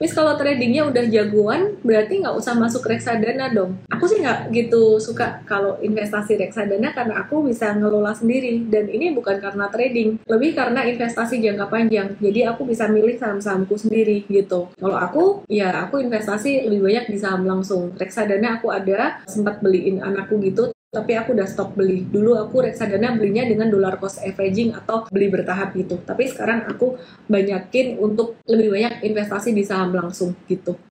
Terus kalau tradingnya udah jagoan, berarti nggak usah masuk reksadana dong. Aku sih nggak gitu suka kalau investasi reksadana karena aku bisa ngelola sendiri. Dan ini bukan karena trading, lebih karena investasi jangka panjang. Jadi aku bisa milih saham-sahamku sendiri gitu. Kalau aku, ya aku investasi lebih banyak di saham langsung. Reksadana aku ada, sempat beliin anakku gitu, tapi aku udah stop beli. Dulu aku reksadana belinya dengan dolar cost averaging atau beli bertahap gitu. Tapi sekarang aku banyakin untuk lebih banyak investasi di saham langsung gitu.